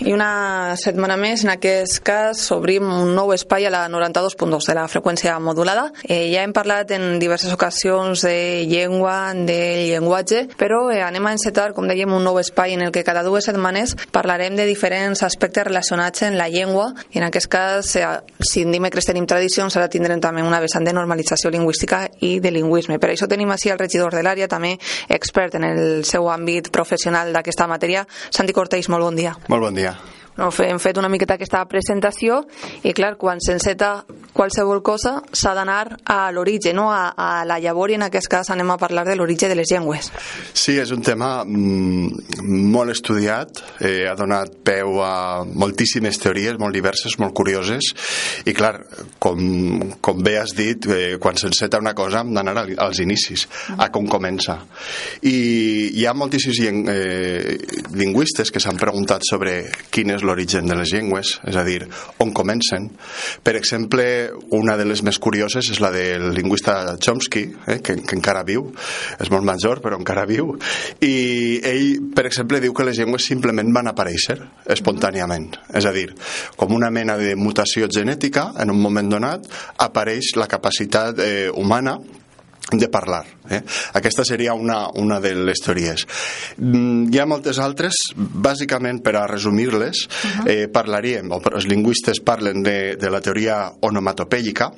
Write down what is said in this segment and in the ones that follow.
I una setmana més, en aquest cas, obrim un nou espai a la 92.2 de la freqüència modulada. Eh, ja hem parlat en diverses ocasions de llengua, de llenguatge, però eh, anem a encetar, com dèiem, un nou espai en el que cada dues setmanes parlarem de diferents aspectes relacionats en la llengua i en aquest cas, eh, si dimecres tenim tradicions, ara tindrem també una vessant de normalització lingüística i de lingüisme. Per això tenim així el regidor de l'àrea, també expert en el seu àmbit professional d'aquesta matèria, Santi Corteix, molt bon dia. Molt bon dia. Andrea. No, hem fet una miqueta aquesta presentació i clar, quan s'enceta qualsevol cosa s'ha d'anar a l'origen, no? A, a la llavor i en aquest cas anem a parlar de l'origen de les llengües. Sí, és un tema mm, molt estudiat, eh, ha donat peu a moltíssimes teories, molt diverses, molt curioses i clar, com, com bé has dit, eh, quan s'enceta una cosa hem d'anar als inicis, a com comença. I hi ha moltíssims eh, lingüistes que s'han preguntat sobre quin és l'origen de les llengües, és a dir, on comencen. Per exemple, una de les més curioses és la del lingüista Chomsky, eh, que, que encara viu, és molt major però encara viu, i ell, per exemple, diu que les llengües simplement van aparèixer espontàniament, és a dir, com una mena de mutació genètica, en un moment donat apareix la capacitat eh, humana de parlar. Eh? Aquesta seria una, una de les teories. Mm, hi ha moltes altres, bàsicament per a resumir-les, uh -huh. eh, parlaríem, o els lingüistes parlen de, de la teoria onomatopèica,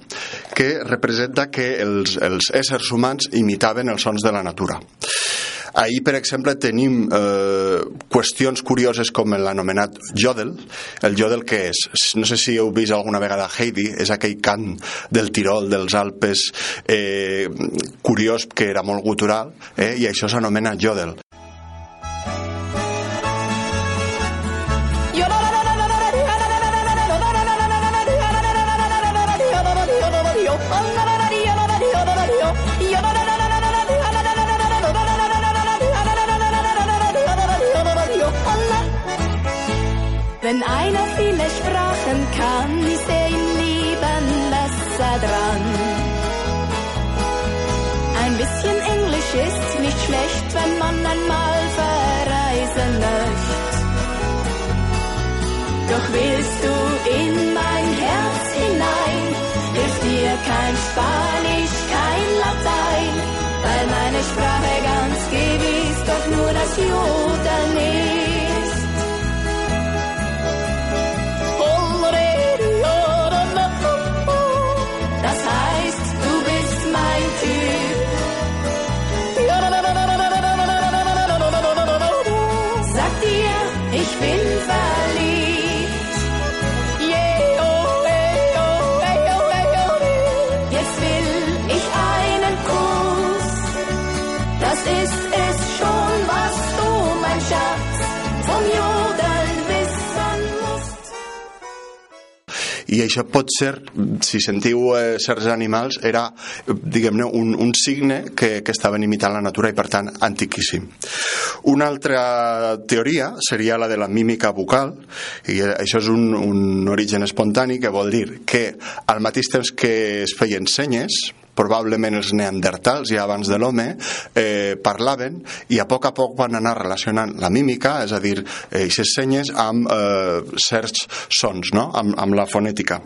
que representa que els, els éssers humans imitaven els sons de la natura. Ahir, per exemple, tenim eh, qüestions curioses com l'anomenat jodel. El jodel què és? No sé si heu vist alguna vegada Heidi, és aquell cant del Tirol, dels Alpes, eh, curiós que era molt gutural, eh, i això s'anomena jodel. Wenn einer viele Sprachen kann, ist er im Leben besser dran. Ein bisschen Englisch ist nicht schlecht, wenn man einmal verreisen möchte. Doch willst du in mein Herz hinein, hilft dir kein Spanisch, kein Latein, weil meine Sprache ganz gewiss doch nur das Jodeln això pot ser, si sentiu eh, certs animals, era, diguem-ne, un, un signe que, que estaven imitant la natura i, per tant, antiquíssim. Una altra teoria seria la de la mímica vocal, i això és un, un origen espontani que vol dir que al mateix temps que es feien senyes, probablement els neandertals ja abans de l'home eh, parlaven i a poc a poc van anar relacionant la mímica, és a dir, aquestes senyes amb eh, certs sons, no? amb, amb la fonètica.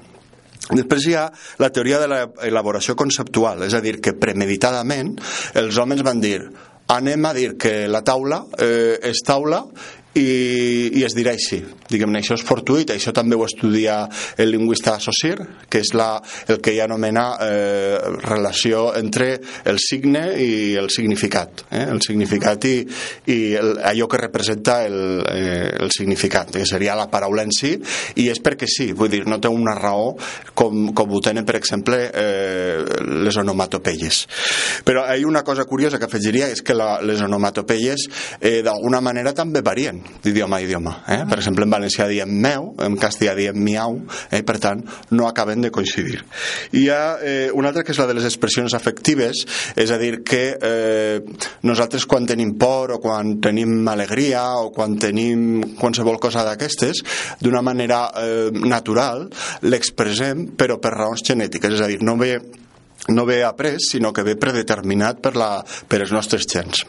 Després hi ha la teoria de l'elaboració conceptual, és a dir, que premeditadament els homes van dir anem a dir que la taula eh, és taula i, i es dirà així. Diguem-ne, això és fortuït, això també ho estudia el lingüista Saussure, que és la, el que ell anomena eh, relació entre el signe i el significat. Eh? El significat i, i el, allò que representa el, eh, el significat, que seria la paraula en si, i és perquè sí, vull dir, no té una raó com, com ho tenen, per exemple, eh, les onomatopeies. Però hi ha una cosa curiosa que afegiria, és que la, les onomatopeies eh, d'alguna manera també varien d'idioma a idioma. Eh? Per exemple, en valencià diem meu, en castellà diem miau, eh? per tant, no acaben de coincidir. Hi ha eh, una altra que és la de les expressions afectives, és a dir, que eh, nosaltres quan tenim por o quan tenim alegria o quan tenim qualsevol cosa d'aquestes, d'una manera eh, natural l'expressem, però per raons genètiques, és a dir, no ve no ve après, sinó que ve predeterminat per, la, per els nostres gens.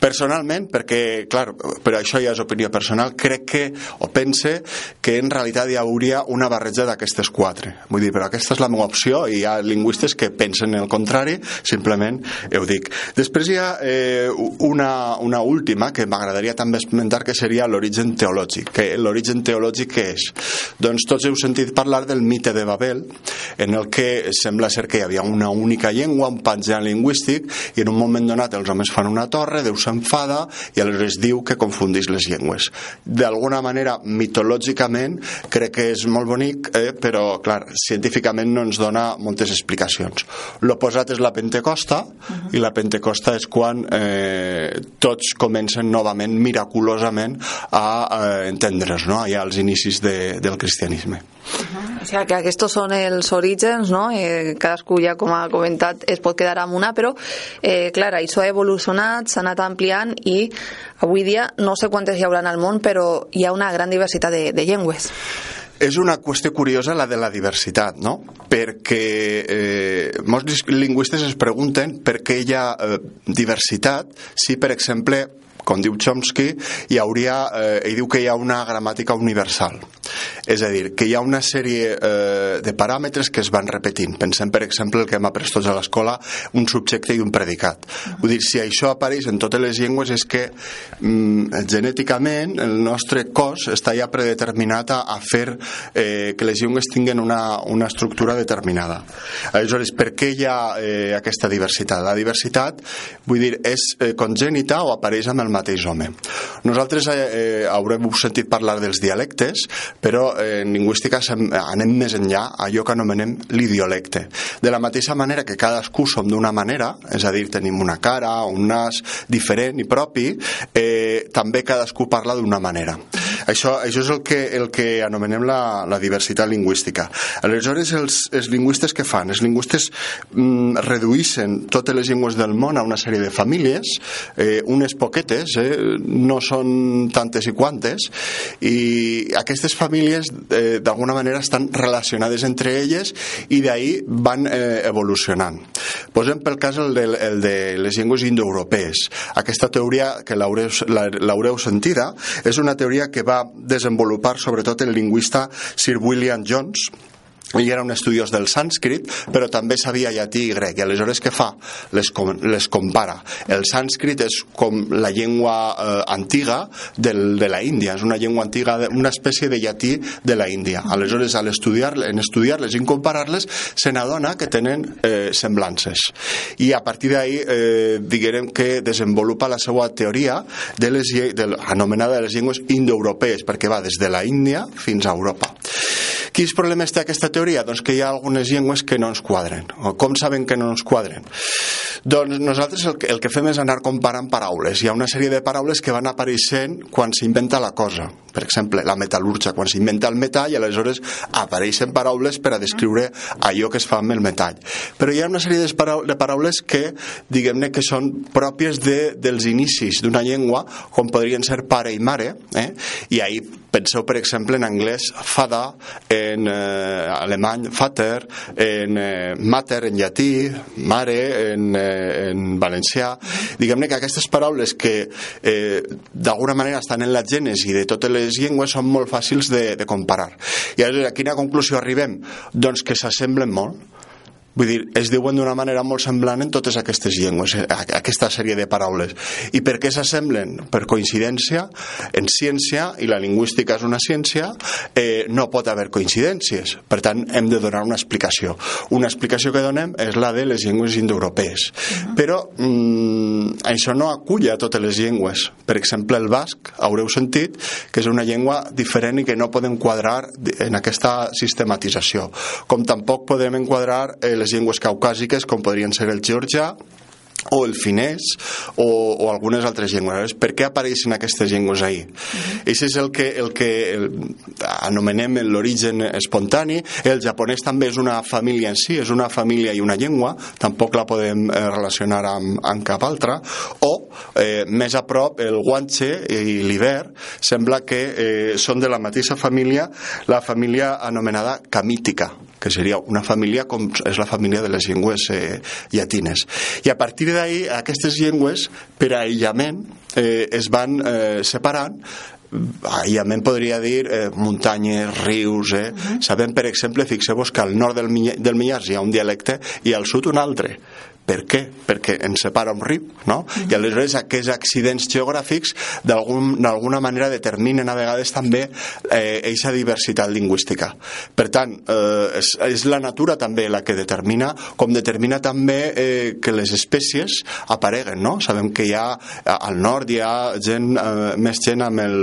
Personalment, perquè, clar, però això ja és opinió personal, crec que, o pense, que en realitat hi hauria una barreja d'aquestes quatre. Vull dir, però aquesta és la meva opció i hi ha lingüistes que pensen el contrari, simplement ho dic. Després hi ha eh, una, una última que m'agradaria també esmentar que seria l'origen teològic. Que l'origen teològic què és? Doncs tots heu sentit parlar del mite de Babel, en el que sembla ser que hi havia una única llengua, un patge lingüístic, i en un moment donat els homes fan una torre, Déu s'enfada i aleshores diu que confundís les llengües. D'alguna manera, mitològicament, crec que és molt bonic, eh, però, clar, científicament no ens dona moltes explicacions. L'oposat és la Pentecosta, uh -huh. i la Pentecosta és quan eh, tots comencen novament, miraculosament, a eh, entendre's, no?, allà als inicis de, del cristianisme. Uh -huh. O sigui que aquests són els orígens, no? Eh, cadascú ja, com ha comentat, es pot quedar amb una, però, eh, clar, això ha evolucionat, s'ha anat ampliant i avui dia no sé quantes hi haurà al món, però hi ha una gran diversitat de, de llengües. És una qüestió curiosa la de la diversitat, no? Perquè eh, molts lingüistes es pregunten per què hi ha eh, diversitat si, per exemple, com diu Chomsky, hi hauria, eh, ell diu que hi ha una gramàtica universal. És a dir, que hi ha una sèrie eh, de paràmetres que es van repetint. Pensem, per exemple, el que hem après tots a l'escola, un subjecte i un predicat. Vull dir, si això apareix en totes les llengües és que mm, genèticament el nostre cos està ja predeterminat a, a fer eh, que les llengües tinguin una, una estructura determinada. Aleshores, per què hi ha eh, aquesta diversitat? La diversitat, vull dir, és eh, congènita o apareix amb el mateix home. Nosaltres eh, eh, haurem sentit parlar dels dialectes, però eh, en lingüística anem més enllà allò que anomenem l'idiolecte. De la mateixa manera que cadascú som d'una manera, és a dir, tenim una cara, un nas diferent i propi, eh, també cadascú parla d'una manera. Això, això és el que, el que anomenem la, la diversitat lingüística. Aleshores, els, els lingüistes que fan? Els lingüistes mm, reduïssen totes les llengües del món a una sèrie de famílies, eh, unes poquetes, eh, no són tantes i quantes, i aquestes famílies eh, d'alguna manera estan relacionades entre elles i d'ahir van eh, evolucionant. Posem pel cas el de, el de les llengües indoeuropees. Aquesta teoria, que l'haureu sentida, és una teoria que va desenvolupar sobretot el lingüista Sir William Jones ell era un estudiós del sànscrit però també sabia llatí i grec. I aleshores què fa? Les, com, les compara. El sànscrit és com la llengua eh, antiga del, de la Índia. És una llengua antiga, una espècie de llatí de la Índia. Aleshores al estudiar, en estudiar-les i comparar-les se n'adona que tenen eh, semblances. I a partir d'ahir eh, diguem que desenvolupa la seva teoria de les, de, anomenada de les llengües indoeuropees perquè va des de la Índia fins a Europa Quins problemes té aquesta teoria? Doncs que hi ha algunes llengües que no ens quadren. O com saben que no ens quadren? Doncs nosaltres el que, el que fem és anar comparant paraules. Hi ha una sèrie de paraules que van apareixent quan s'inventa la cosa. Per exemple, la metal·lúrgia, quan s'inventa el metall, aleshores apareixen paraules per a descriure allò que es fa amb el metall. Però hi ha una sèrie de paraules que, diguem-ne, que són pròpies de, dels inicis d'una llengua, com podrien ser pare i mare, eh? i ahir penseu per exemple en anglès fada en eh, alemany vater en eh, mater en llatí mare en, eh, en valencià. Diguem-ne que aquestes paraules que eh, d'alguna manera estan en la gènesi de totes les llengües són molt fàcils de, de comparar. I a quina conclusió arribem? doncs que s'assemblen molt Vull dir, es diuen d'una manera molt semblant en totes aquestes llengües, eh, aquesta sèrie de paraules. I per què s'assemblen? Per coincidència, en ciència, i la lingüística és una ciència, eh, no pot haver coincidències. Per tant, hem de donar una explicació. Una explicació que donem és la de les llengües indoeuropees. Uh -huh. Però mm, això no acull a totes les llengües. Per exemple, el basc, haureu sentit, que és una llengua diferent i que no podem quadrar en aquesta sistematització. Com tampoc podem enquadrar eh, les llengües caucàsiques com podrien ser el georgià o el finès o, o algunes altres llengües. Per què apareixen aquestes llengües ahí? Uh -huh. Això és el que, el que el, anomenem l'origen espontani. El japonès també és una família en si, és una família i una llengua, tampoc la podem eh, relacionar amb, amb cap altra. O, eh, més a prop, el guanche i l'iber sembla que eh, són de la mateixa família, la família anomenada camítica que seria una família com és la família de les llengües eh, llatines. I a partir d'ahir aquestes llengües, per aïllament, eh, es van eh, separant aïllament podria dir eh, muntanyes, rius eh? Uh -huh. sabem per exemple, fixeu-vos que al nord del, del Millars hi ha un dialecte i al sud un altre per què? Perquè ens separa un riu, no? I aleshores aquests accidents geogràfics d'alguna manera determinen a vegades també eixa eh, diversitat lingüística. Per tant, eh, és, és la natura també la que determina, com determina també eh, que les espècies apareguen, no? Sabem que hi ha, al nord hi ha gent, eh, més gent amb el,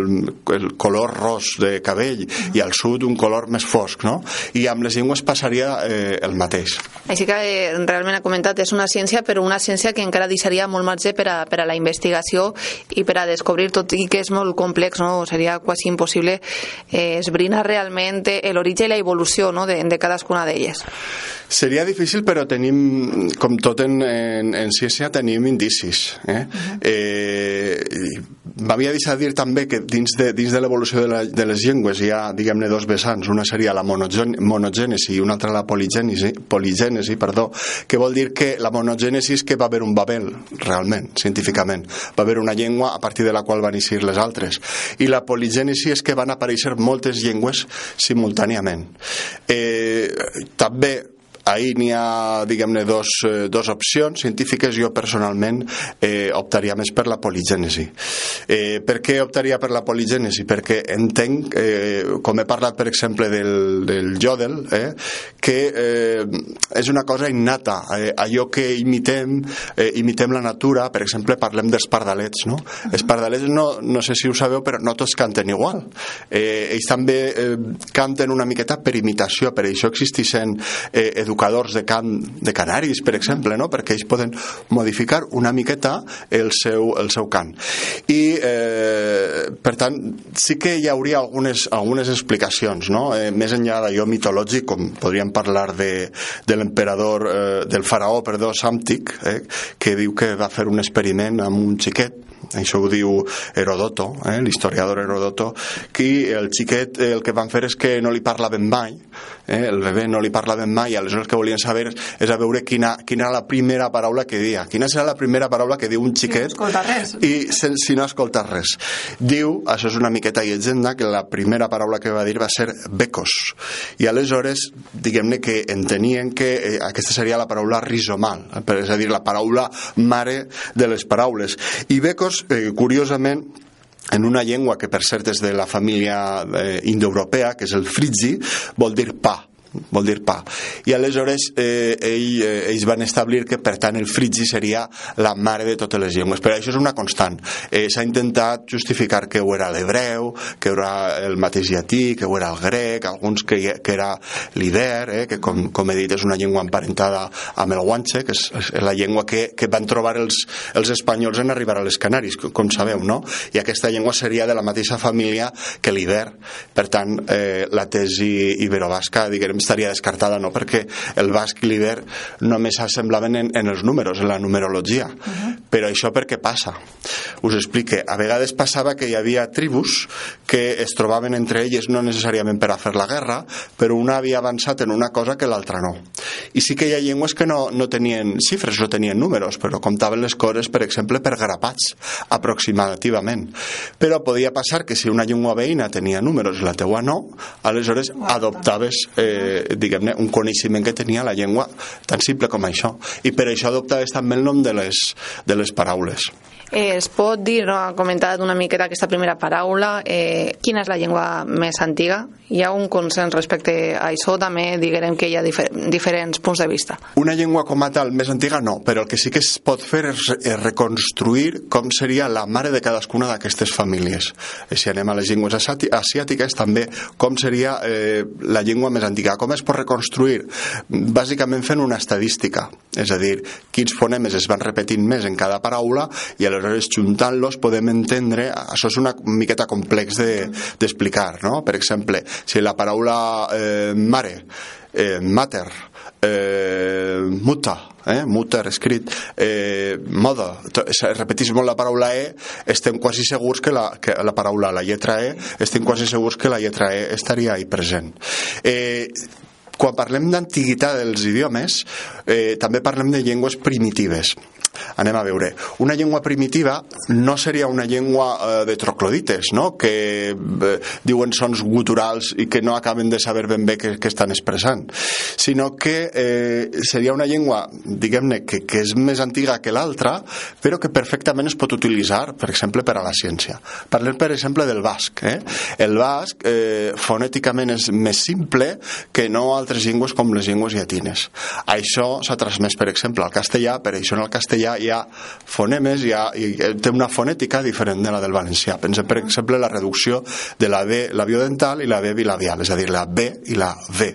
el color ros de cabell i al sud un color més fosc, no? I amb les llengües passaria eh, el mateix. Així que eh, realment ha comentat, és una ciència, però una ciència que encara deixaria molt marge per a, per a la investigació i per a descobrir tot i que és molt complex, no? seria quasi impossible eh, esbrinar realment l'origen i la evolució no? de, de cadascuna d'elles. Seria difícil, però tenim, com tot en, en, en ciència, tenim indicis. Eh? Uh -huh. eh, M'havia deixat dir també que dins de, dins de l'evolució de, de les llengües hi ha, diguem-ne, dos vessants. Una seria la monogènesi i una altra la poligènesi, poligènesi perdó, que vol dir que la monogènesi és que va haver un Babel, realment, científicament. Va haver una llengua a partir de la qual van eixir les altres. I la poligènesi és que van aparèixer moltes llengües simultàniament. Eh, també ahir n'hi ha, diguem-ne, dos, eh, dos opcions científiques. Jo, personalment, eh, optaria més per la poligènesi. Eh, per què optaria per la poligènesi? Perquè entenc, eh, com he parlat, per exemple, del, del Jodel, eh, que eh, és una cosa innata. Eh, allò que imitem, eh, imitem la natura, per exemple, parlem dels pardalets, no? Els pardalets, no, no sé si ho sabeu, però no tots canten igual. Eh, ells també eh, canten una miqueta per imitació, per això existeixen eh, educadors de cant de canaris, per exemple, no? perquè ells poden modificar una miqueta el seu, el seu cant. I, eh, per tant, sí que hi hauria algunes, algunes explicacions, no? eh, més enllà d'allò mitològic, com podríem parlar de, de l'emperador, eh, del faraó, perdó, Sàmtic, eh, que diu que va fer un experiment amb un xiquet això ho diu Herodoto, eh, l'historiador Herodoto, que el xiquet el que van fer és que no li parlaven mai, eh, el bebè no li parlaven mai, aleshores que volien saber és a veure quina, quina era la primera paraula que dia, quina serà la primera paraula que diu un xiquet si no res. i sen, si no escolta res. Diu, això és una miqueta llegenda, que la primera paraula que va dir va ser becos, i aleshores, diguem-ne que entenien que eh, aquesta seria la paraula rizomal, eh, és a dir, la paraula mare de les paraules, i becos eh, curiosament, en una llengua que per cert és de la família eh, indoeuropea, que és el frigi, vol dir pa vol dir pa. I aleshores eh, ell, eh, ells van establir que per tant el frigi seria la mare de totes les llengües. Però això és una constant. Eh, S'ha intentat justificar que ho era l'hebreu, que era el mateix llatí, que ho era el grec, alguns que, que era l'iber, eh, que com, com he dit és una llengua emparentada amb el guanxe, que és, és la llengua que, que van trobar els, els espanyols en arribar a les Canaris, com sabeu, no? I aquesta llengua seria de la mateixa família que l'iber. Per tant, eh, la tesi iberobasca, diguem, estaria descartada, no? perquè el basc i l'iber només s'assemblaven en, en els números, en la numerologia. Uh -huh. Però això per què passa? Us explique. A vegades passava que hi havia tribus que es trobaven entre elles no necessàriament per a fer la guerra, però una havia avançat en una cosa que l'altra no. I sí que hi ha llengües que no, no tenien xifres, no tenien números, però comptaven les coses, per exemple, per grapats, aproximativament. Però podia passar que si una llengua veïna tenia números i la teua no, aleshores adoptaves eh, diguem-ne, un coneixement que tenia la llengua tan simple com això. I per això adoptaves també el nom de les, de les paraules. Eh, es pot dir, no, ha comentat una miqueta aquesta primera paraula, eh, quina és la llengua més antiga? Hi ha un consens respecte a això, també diguem que hi ha difer diferents punts de vista. Una llengua com a tal més antiga no, però el que sí que es pot fer és, és reconstruir com seria la mare de cadascuna d'aquestes famílies. I si anem a les llengües asiàtiques, també com seria eh, la llengua més antiga. Com es pot reconstruir? Bàsicament fent una estadística, és a dir, quins fonemes es van repetint més en cada paraula i aleshores aleshores juntant-los podem entendre, això és una miqueta complex d'explicar, de, no? Per exemple, si la paraula eh, mare, eh, mater, eh, muta, eh, muter escrit, eh, moda, repetís molt la paraula E, estem quasi segurs que la, que la paraula, la lletra E, estem quasi segurs que la lletra E estaria ahí present. Eh, Quan parlem d'antiguitat dels idiomes, eh, també parlem de llengües primitives. Anem a veure. Una llengua primitiva no seria una llengua eh, de troclodites, no? que eh, diuen sons guturals i que no acaben de saber ben bé què, què estan expressant, sinó que eh, seria una llengua, diguem-ne, que, que és més antiga que l'altra, però que perfectament es pot utilitzar, per exemple, per a la ciència. Parlem, per exemple, del basc. Eh? El basc eh, fonèticament és més simple que no altres llengües com les llengües llatines. Això s'ha transmès, per exemple, al castellà, per això en el castellà hi ha fonemes, hi ha, hi, té una fonètica diferent de la del valencià. Pensem, per exemple, la reducció de la B labiodental i la B bilabial, és a dir, la B i la V.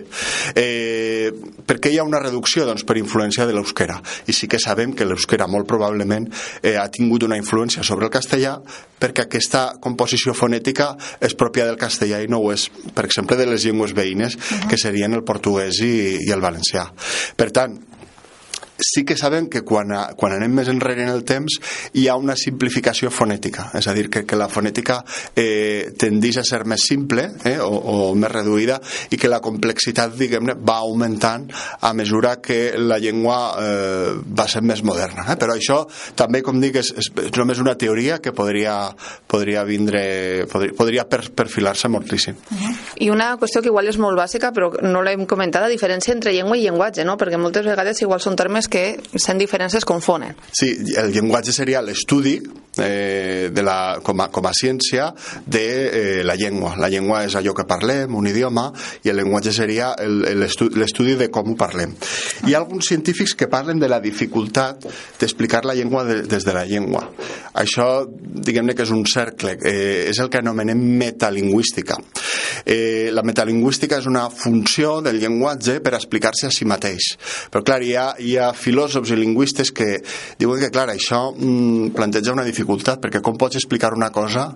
Eh, per què hi ha una reducció? Doncs per influència de l'euskera. I sí que sabem que l'euskera molt probablement eh, ha tingut una influència sobre el castellà perquè aquesta composició fonètica és pròpia del castellà i no ho és, per exemple, de les llengües veïnes, uh -huh. que serien el portuguès i, i el valencià. Per tant, sí que sabem que quan, a, quan anem més enrere en el temps hi ha una simplificació fonètica, és a dir, que, que la fonètica eh, tendeix a ser més simple eh, o, o més reduïda i que la complexitat, diguem-ne, va augmentant a mesura que la llengua eh, va ser més moderna. Eh? Però això també, com dic, és, és només una teoria que podria, podria vindre, podria, podria per, perfilar-se moltíssim. I una qüestió que igual és molt bàsica, però no l'hem comentat, la diferència entre llengua i llenguatge, no? perquè moltes vegades igual són termes que sent diferents es confonen. Sí, el llenguatge seria l'estudi eh, de la, com, a, com a ciència de eh, la llengua. La llengua és allò que parlem, un idioma, i el llenguatge seria l'estudi de com ho parlem. Hi ha alguns científics que parlen de la dificultat d'explicar la llengua de, des de la llengua. Això, diguem-ne que és un cercle, eh, és el que anomenem metalingüística. Eh, la metalingüística és una funció del llenguatge per explicar-se a si mateix. Però clar, hi ha, hi ha filòsofs i lingüistes que diuen que, clar, això mm, planteja una dificultat, perquè com pots explicar una cosa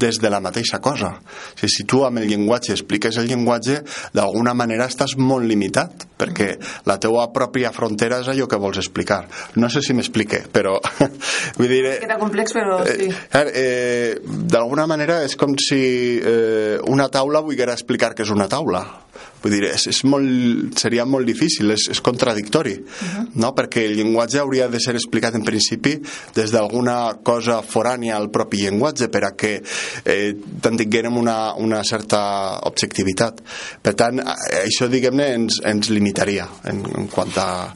des de la mateixa cosa? O sigui, si tu amb el llenguatge expliques el llenguatge, d'alguna manera estàs molt limitat, perquè la teua pròpia frontera és allò que vols explicar. No sé si m'explique, però... vull dir... Eh, Queda complex, però sí. Eh, eh, D'alguna manera és com si eh, una taula volguera explicar que és una taula vull dir, és, és molt, seria molt difícil, és, és contradictori uh -huh. no? perquè el llenguatge hauria de ser explicat en principi des d'alguna cosa forània al propi llenguatge per a que eh, tinguérem una, una certa objectivitat per tant, això diguem-ne ens, ens limitaria en, en quant a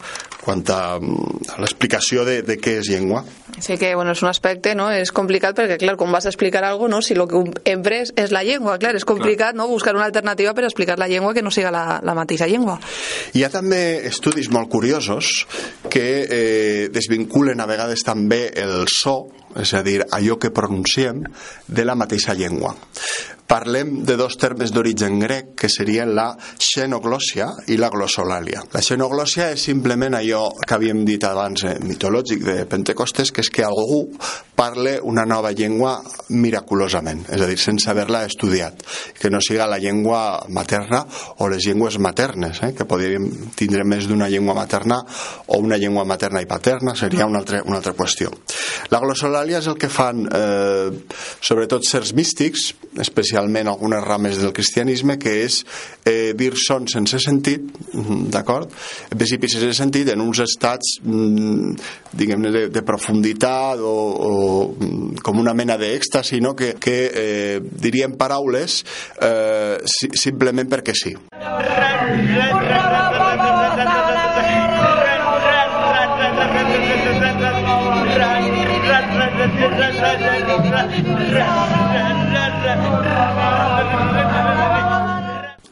quant a, a l'explicació de, de què és llengua. Sí que, bueno, és un aspecte, no? És complicat perquè, clar, com vas a explicar algo, no? Si lo que empres és la llengua, clar, és complicat, clar. no? Buscar una alternativa per explicar la llengua que no siga la, la mateixa llengua. Hi ha també estudis molt curiosos que eh, desvinculen a vegades també el so, és a dir, allò que pronunciem, de la mateixa llengua parlem de dos termes d'origen grec que serien la xenoglòssia i la glossolàlia. La xenoglòssia és simplement allò que havíem dit abans eh, mitològic de Pentecostes, que és que algú parle una nova llengua miraculosament, és a dir, sense haver-la estudiat, que no siga la llengua materna o les llengües maternes, eh, que podríem tindre més d'una llengua materna o una llengua materna i paterna, seria una altra, una altra qüestió. La glossolàlia és el que fan eh, sobretot certs místics, especialment especialment algunes rames del cristianisme, que és eh, dir sons sense sentit, mm, d'acord? En principi sense sentit en uns estats, mm, diguem-ne, de, de profunditat o, o mm, com una mena d'èxtasi, no? que, que eh, diríem paraules eh, si, simplement perquè sí.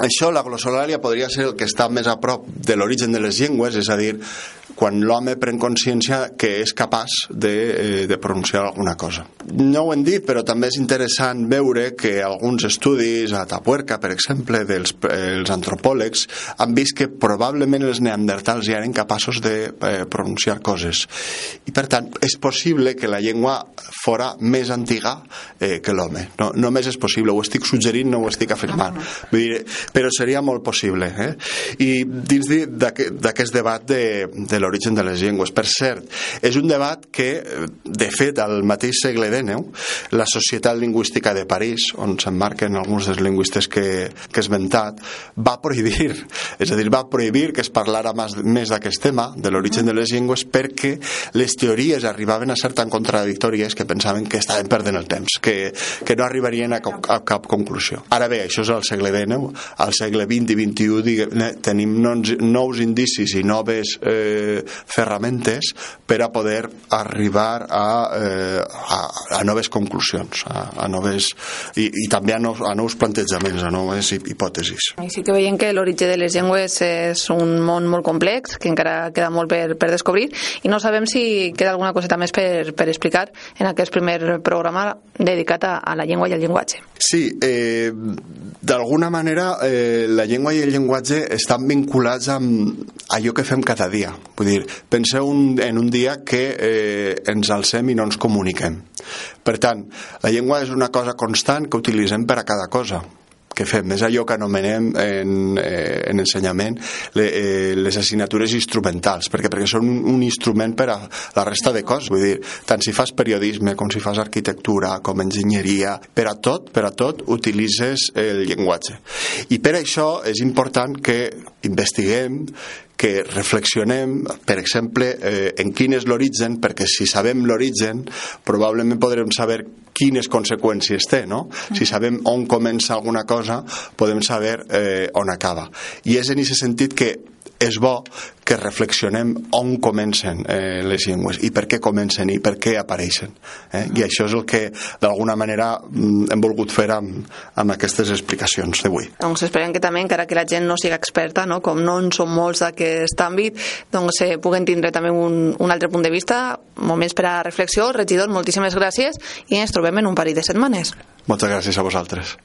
Això, la glossolària, podria ser el que està més a prop de l'origen de les llengües, és a dir, quan l'home pren consciència que és capaç de, eh, de pronunciar alguna cosa. No ho hem dit, però també és interessant veure que alguns estudis a Tapuerca, per exemple, dels els antropòlegs, han vist que probablement els neandertals ja eren capaços de eh, pronunciar coses. I, per tant, és possible que la llengua fora més antiga eh, que l'home. No, només és possible, ho estic suggerint, no ho estic afirmant. Vull dir, però seria molt possible. Eh? I dins d'aquest debat de, de l'origen de les llengües. Per cert, és un debat que, eh, de fet, al mateix segle XIX, la Societat Lingüística de París, on s'emmarquen alguns dels lingüistes que, que he esmentat, va prohibir, és a dir, va prohibir que es parlara més, més d'aquest tema, de l'origen de les llengües, perquè les teories arribaven a ser tan contradictòries que pensaven que estaven perdent el temps, que, que no arribarien a cap, a cap conclusió. Ara bé, això és al segle XIX, al segle XX i XXI diguem, tenim nous, nous indicis i noves eh, ferramentes per a poder arribar a, eh, a, a noves conclusions, a, a noves, i, i també a nous, a nous plantejaments, a noves hipòtesis. I sí que veiem que l'origen de les llengües és un món molt complex, que encara queda molt per, per descobrir, i no sabem si queda alguna coseta més per, per explicar en aquest primer programa dedicat a, a la llengua i al llenguatge. Sí, eh, d'alguna manera eh, la llengua i el llenguatge estan vinculats amb allò que fem cada dia. Vull dir, penseu un, en un dia que eh, ens alcem i no ens comuniquem. Per tant, la llengua és una cosa constant que utilitzem per a cada cosa que fem, és allò que anomenem en, eh, en ensenyament eh, les assignatures instrumentals, perquè perquè són un, un instrument per a la resta de coses, vull dir, tant si fas periodisme com si fas arquitectura, com enginyeria, per a tot, per a tot utilitzes el llenguatge. I per això és important que investiguem, que reflexionem, per exemple, eh, en quin és l'origen, perquè si sabem l'origen, probablement podrem saber quines conseqüències té, no? Si sabem on comença alguna cosa, podem saber eh, on acaba. I és en aquest sentit que és bo que reflexionem on comencen eh, les llengües i per què comencen i per què apareixen. Eh? I això és el que d'alguna manera mm, hem volgut fer amb, amb aquestes explicacions d'avui. Doncs esperem que també, encara que la gent no siga experta, no? com no en som molts d'aquest àmbit, doncs eh, puguen tindre també un, un altre punt de vista, moments per a reflexió. Regidor, moltíssimes gràcies i ens trobem en un parell de setmanes. Moltes gràcies a vosaltres.